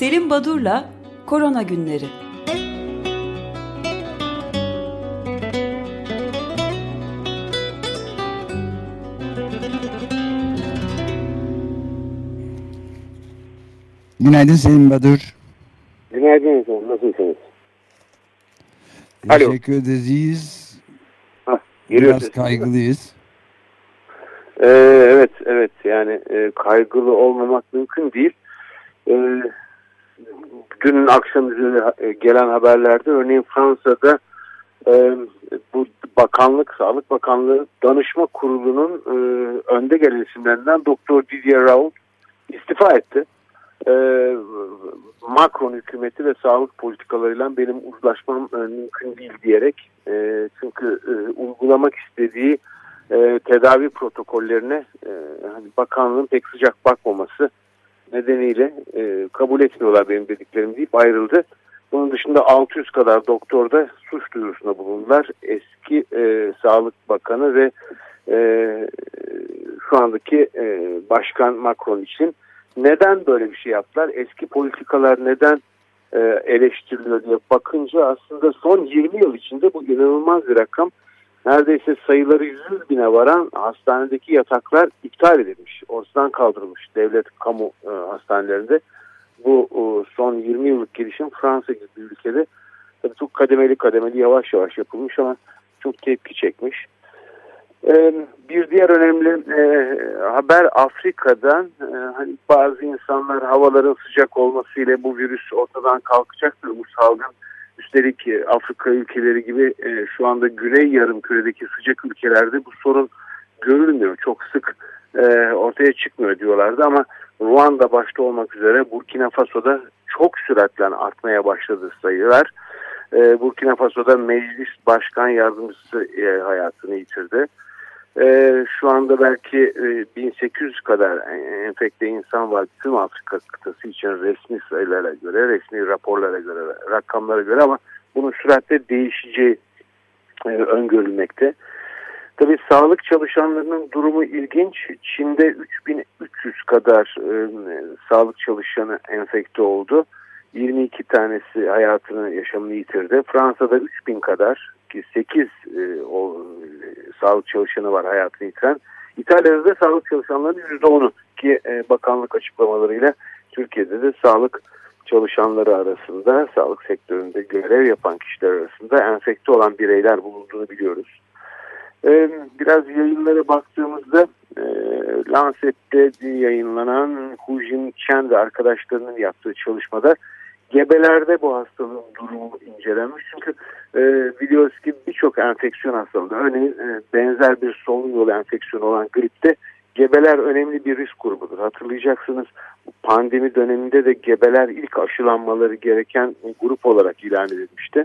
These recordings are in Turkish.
Selim Badur'la Korona Günleri. Günaydın Selim Badur. Günaydın efendim. Nasılsınız? Alo. Teşekkür ederiz. Hah, Biraz kaygılıyız. Ee, evet, evet. Yani e, kaygılı olmamak mümkün değil. Ee, dün akşam üzeri e, gelen haberlerde örneğin Fransa'da e, bu bakanlık, Sağlık Bakanlığı Danışma Kurulu'nun e, önde gelen isimlerinden Doktor Didier Raoult istifa etti. E, Macron hükümeti ve sağlık politikalarıyla benim uzlaşmam e, mümkün değil diyerek e, çünkü e, uygulamak istediği e, tedavi protokollerine e, hani bakanlığın pek sıcak bakmaması nedeniyle e, kabul etmiyorlar benim dediklerim deyip ayrıldı. Bunun dışında 600 kadar doktor da suç duyurusunda bulundular. Eski e, Sağlık Bakanı ve e, şu andaki e, Başkan Macron için neden böyle bir şey yaptılar? Eski politikalar neden e, eleştiriliyor diye bakınca aslında son 20 yıl içinde bu inanılmaz bir rakam. Neredeyse sayıları 100 bine varan hastanedeki yataklar iptal edilmiş. Ortadan kaldırılmış devlet kamu e, hastanelerinde. Bu e, son 20 yıllık gelişim Fransa gibi bir ülkede tabii çok kademeli kademeli yavaş yavaş yapılmış ama çok tepki çekmiş. Ee, bir diğer önemli e, haber Afrika'dan e, hani bazı insanlar havaların sıcak olmasıyla bu virüs ortadan kalkacaktır bu salgın. Üstelik e, Afrika ülkeleri gibi şu anda Güney yarım küredeki sıcak ülkelerde bu sorun görülmüyor. Çok sık ortaya çıkmıyor diyorlardı ama Ruanda başta olmak üzere Burkina Faso'da çok süratle artmaya başladı sayılar. Burkina Faso'da meclis başkan yardımcısı hayatını yitirdi. Ee, şu anda belki e, 1800 kadar enfekte insan var tüm Afrika kıtası için resmi sayılara göre, resmi raporlara göre, rakamlara göre ama bunun süratle değişeceği e, öngörülmekte. Tabii sağlık çalışanlarının durumu ilginç. Çin'de 3300 kadar e, sağlık çalışanı enfekte oldu. 22 tanesi hayatını yaşamını yitirdi. Fransa'da 3000 kadar ki 8 e, o, e, sağlık çalışanı var hayatını yitiren. İtalya'da da sağlık çalışanlarının %10'u ki e, bakanlık açıklamalarıyla Türkiye'de de sağlık çalışanları arasında, sağlık sektöründe görev yapan kişiler arasında enfekte olan bireyler bulunduğunu biliyoruz. E, biraz yayınlara baktığımızda e, Lancet'te yayınlanan Hu Jin Chen ve arkadaşlarının yaptığı çalışmada gebelerde bu hastalığın durumu incelenmiş. Çünkü e, biliyoruz ki birçok enfeksiyon hastalığı, örneğin e, benzer bir solunum yolu enfeksiyonu olan gripte gebeler önemli bir risk grubudur. Hatırlayacaksınız pandemi döneminde de gebeler ilk aşılanmaları gereken grup olarak ilan edilmişti.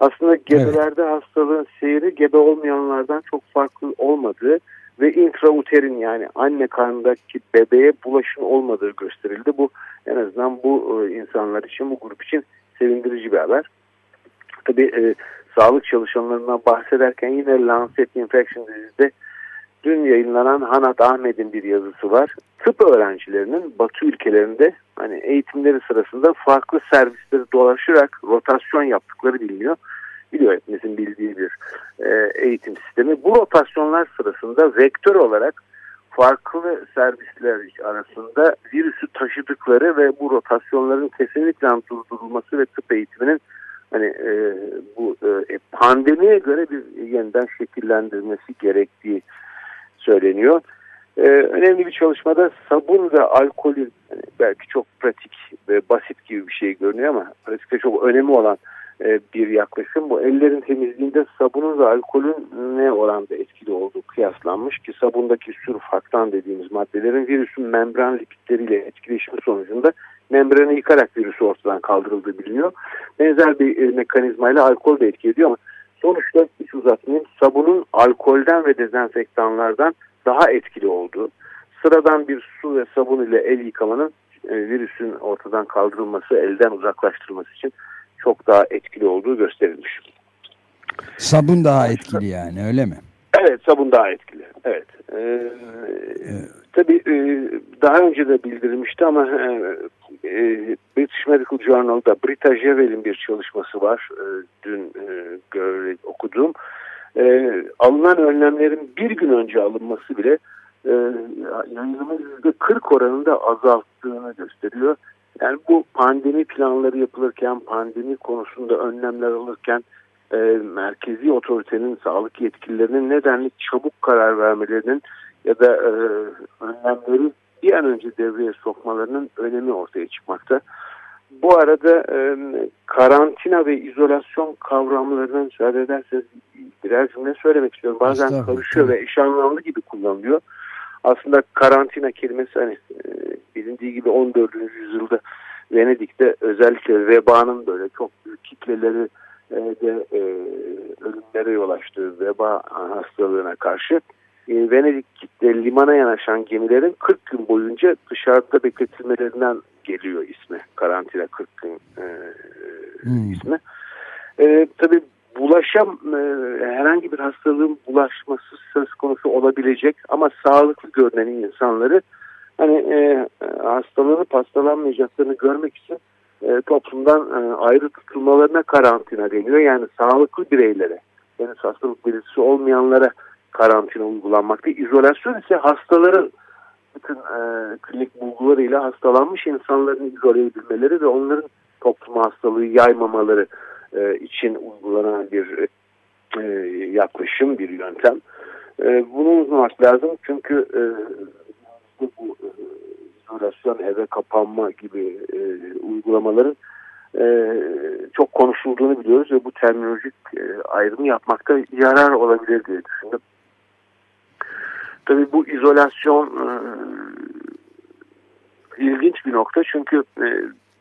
Aslında gebelerde evet. hastalığın seyri gebe olmayanlardan çok farklı olmadığı ve intrauterin yani anne karnındaki bebeğe bulaşın olmadığı gösterildi. Bu en azından bu e, insanlar için, bu grup için sevindirici bir haber. Tabii e, sağlık çalışanlarından bahsederken yine Lancet Infection dizide dün yayınlanan Hanat Ahmet'in bir yazısı var. Tıp öğrencilerinin Batı ülkelerinde hani eğitimleri sırasında farklı servisleri dolaşarak rotasyon yaptıkları biliniyor biliyor hepimizin bildiği bir e, eğitim sistemi. Bu rotasyonlar sırasında vektör olarak farklı servisler arasında virüsü taşıdıkları ve bu rotasyonların kesinlikle durdurulması ve tıp eğitiminin hani e, bu e, pandemiye göre bir yeniden şekillendirmesi gerektiği söyleniyor. Ee, önemli bir çalışmada sabun ve alkolün yani belki çok pratik ve basit gibi bir şey görünüyor ama pratikte çok önemli olan e, bir yaklaşım. Bu ellerin temizliğinde sabunun ve alkolün ne oranda etkili olduğu kıyaslanmış ki sabundaki sürfaktan dediğimiz maddelerin virüsün membran lipitleriyle etkileşimi sonucunda membranı yıkarak virüsü ortadan kaldırıldığı biliniyor. Benzer bir e, mekanizmayla alkol de etki ediyor ama sonuçta hiç uzatmayayım sabunun alkolden ve dezenfektanlardan daha etkili olduğu, sıradan bir su ve sabun ile el yıkamanın e, virüsün ortadan kaldırılması, elden uzaklaştırılması için çok daha etkili olduğu gösterilmiş. Sabun daha etkili yani öyle mi? Evet sabun daha etkili. Evet. Ee, evet. Tabii e, daha önce de bildirilmişti ama e, e, British Medical Journal'da Brita Jevel'in bir çalışması var. E, dün e, göre. E, alınan önlemlerin bir gün önce alınması bile e, yayılımın %40 oranında azalttığını gösteriyor. Yani bu pandemi planları yapılırken, pandemi konusunda önlemler alırken e, merkezi otoritenin, sağlık yetkililerinin nedenli çabuk karar vermelerinin ya da e, önlemleri bir an önce devreye sokmalarının önemi ortaya çıkmakta. Bu arada e, karantina ve izolasyon kavramlarını müsaade ederseniz birer cümle söylemek istiyorum. Bazen karışıyor ve eş anlamlı gibi kullanılıyor. Aslında karantina kelimesi hani e, bilindiği gibi 14. yüzyılda Venedik'te özellikle vebanın böyle çok büyük kitleleri e, de e, ölümlere yol açtığı veba hastalığına karşı e, Venedik'te limana yanaşan gemilerin 40 gün boyunca dışarıda bekletilmelerinden geliyor ismi. Karantina 40 gün e, hmm. ismi. E, tabii bulaşam e, herhangi bir hastalığın bulaşması söz konusu olabilecek ama sağlıklı görünen insanları hani e, hastalığını hastalanmayacaklarını görmek için e, toplumdan e, ayrı tutulmalarına karantina deniyor. Yani sağlıklı bireylere, yani hastalık belirtisi olmayanlara karantina uygulanmakta. İzolasyon ise hastaların bütün e, klinik bulgularıyla hastalanmış insanların izole edilmeleri ve onların topluma hastalığı yaymamaları e, için uygulanan bir e, yaklaşım, bir yöntem. E, bunu unutmamak lazım çünkü e, bu e, izolasyon, eve kapanma gibi uygulamaların çok konuşulduğunu biliyoruz ve bu terminolojik e, ayrımı yapmakta yarar olabilir diye düşündüm. Tabii bu izolasyon ilginç bir nokta çünkü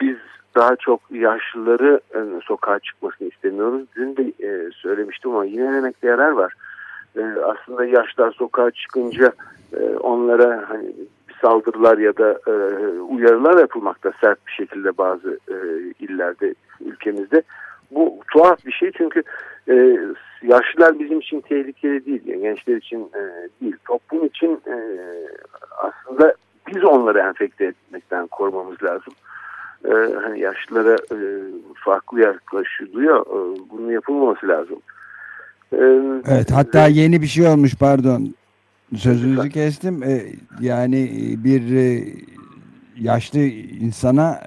biz daha çok yaşlıları e, sokağa çıkmasını istemiyoruz. Dün de e, söylemiştim ama yine demekte yarar var. E, aslında yaşlar sokağa çıkınca e, onlara hani saldırılar ya da e, uyarılar yapılmakta sert bir şekilde bazı e, illerde ülkemizde. Bu tuhaf bir şey çünkü e, yaşlılar bizim için tehlikeli değil. Yani gençler için e, değil. Toplum için e, aslında biz onları enfekte etmekten korumamız lazım. E, hani yaşlılara e, farklı yaklaşılıyor. E, bunun yapılmaması lazım. E, evet hatta ve, yeni bir şey olmuş pardon. Sözünüzü kestim. E, yani bir e, yaşlı insana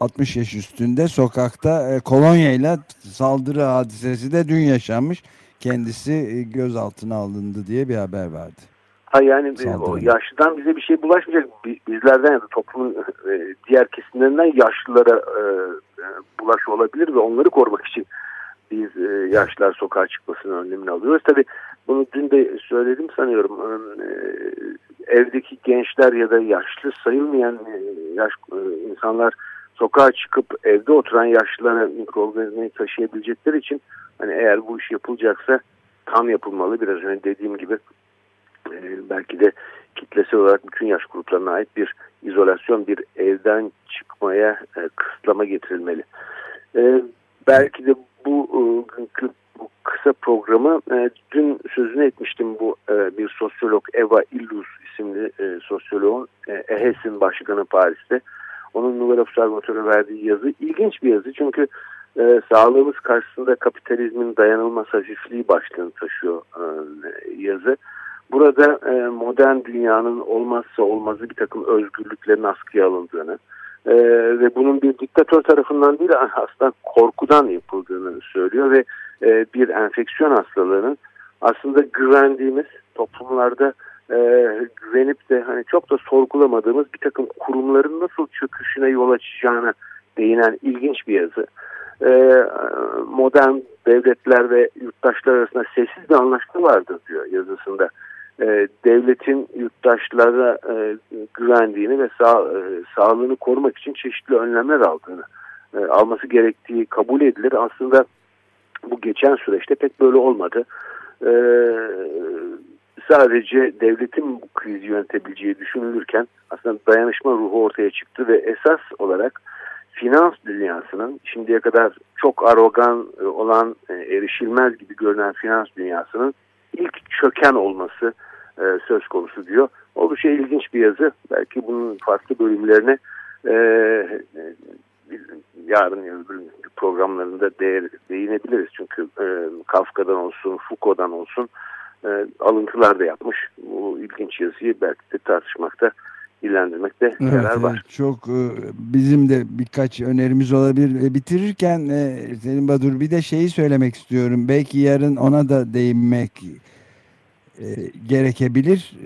60 yaş üstünde sokakta e, kolonyayla saldırı hadisesi de dün yaşanmış. Kendisi e, gözaltına alındı diye bir haber vardı. Ha yani e, o yaşlıdan bize bir şey bulaşmayacak. Bizlerden ya da toplumun e, diğer kesimlerinden yaşlılara e, e, bulaş olabilir ve onları korumak için biz e, yaşlılar sokağa çıkmasının önlemini alıyoruz. Tabi bunu dün de söyledim sanıyorum. E, evdeki gençler ya da yaşlı sayılmayan e, yaş e, insanlar sokağa çıkıp evde oturan yaşlılara mikroorganizmayı taşıyabilecekleri için hani eğer bu iş yapılacaksa tam yapılmalı. Biraz önce dediğim gibi e, belki de kitlesel olarak bütün yaş gruplarına ait bir izolasyon, bir evden çıkmaya e, kısıtlama getirilmeli. E, belki de bu e, bu kısa programı e, dün sözünü etmiştim bu e, bir sosyolog Eva Illus isimli e, sosyoloğun e, EHES'in başkanı Paris'te onun Nobel Observatörü verdiği yazı ilginç bir yazı çünkü e, sağlığımız karşısında kapitalizmin dayanılmaz hafifliği başlığını taşıyor e, yazı. Burada e, modern dünyanın olmazsa olmazı bir takım özgürlüklerin askıya alındığını e, ve bunun bir diktatör tarafından değil aslında korkudan yapıldığını söylüyor ve e, bir enfeksiyon hastalığının aslında güvendiğimiz toplumlarda e, güvenip de hani çok da sorgulamadığımız bir takım kurumların nasıl çöküşüne yol açacağına değinen ilginç bir yazı. E, modern devletler ve yurttaşlar arasında sessiz bir anlaşma vardır diyor yazısında. E, devletin yurttaşlara e, güvendiğini ve sağ, e, sağlığını korumak için çeşitli önlemler aldığını e, alması gerektiği kabul edilir. Aslında bu geçen süreçte pek böyle olmadı. E, sadece devletin bu krizi yönetebileceği düşünülürken aslında dayanışma ruhu ortaya çıktı ve esas olarak finans dünyasının şimdiye kadar çok arogan e, olan e, erişilmez gibi görünen finans dünyasının çöken olması e, söz konusu diyor. Oldukça ilginç bir yazı. Belki bunun farklı bölümlerine e, yarın öbür programlarında değer, değinebiliriz. Çünkü e, Kafka'dan olsun, Foucault'dan olsun e, alıntılar da yapmış. Bu ilginç yazıyı belki de tartışmakta ilerlemek de evet, yarar var. Çok e, bizim de birkaç önerimiz olabilir. E, bitirirken e, Selim Badur bir de şeyi söylemek istiyorum. Belki yarın ona da değinmek gerekebilir.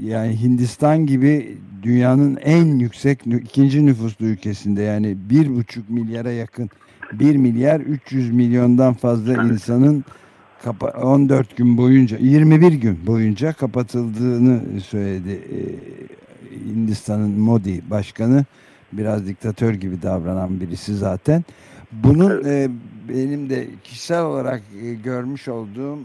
Yani Hindistan gibi dünyanın en yüksek ikinci nüfuslu ülkesinde yani bir buçuk milyara yakın 1 milyar 300 milyondan fazla insanın 14 gün boyunca 21 gün boyunca kapatıldığını söyledi Hindistan'ın Modi başkanı biraz diktatör gibi davranan birisi zaten. Bunun e, benim de kişisel olarak e, görmüş olduğum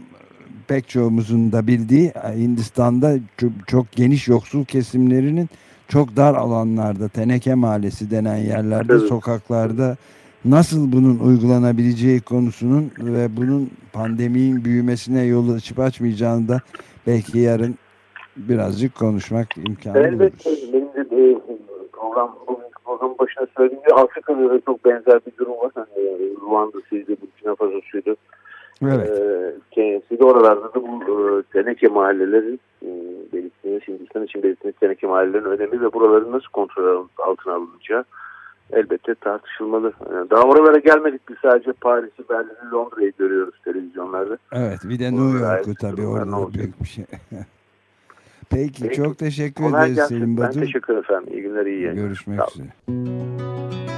pek çoğumuzun da bildiği Hindistan'da çok, çok geniş yoksul kesimlerinin çok dar alanlarda teneke mahallesi denen yerlerde evet. sokaklarda nasıl bunun uygulanabileceği konusunun ve bunun pandeminin büyümesine yol açıp açmayacağını da belki yarın birazcık konuşmak imkanı Elbette benim de e, program, programın başına söylediğim gibi Afrika'da da çok benzer bir durum var. Hani, e, Ruanda'sıydı, Burkina Faso'suydu. Evet. E, Kenya'sıydı. Oralarda da bu e, teneke mahallelerin e, belirttiğiniz, Hindistan için belirttiğiniz teneke mahallelerin önemi ve buraların nasıl kontrol altına alınacağı elbette tartışılmalı. E, daha oralara gelmedik biz sadece Paris'i, Berlin'i, Londra'yı görüyoruz televizyonlarda. Evet bir de New York'u tabii orada büyük bir şey. Peki, Peki. çok teşekkür ederiz. Selim Batur. Ben teşekkür ederim efendim. İyi günler, iyi yayınlar. Görüşmek üzere.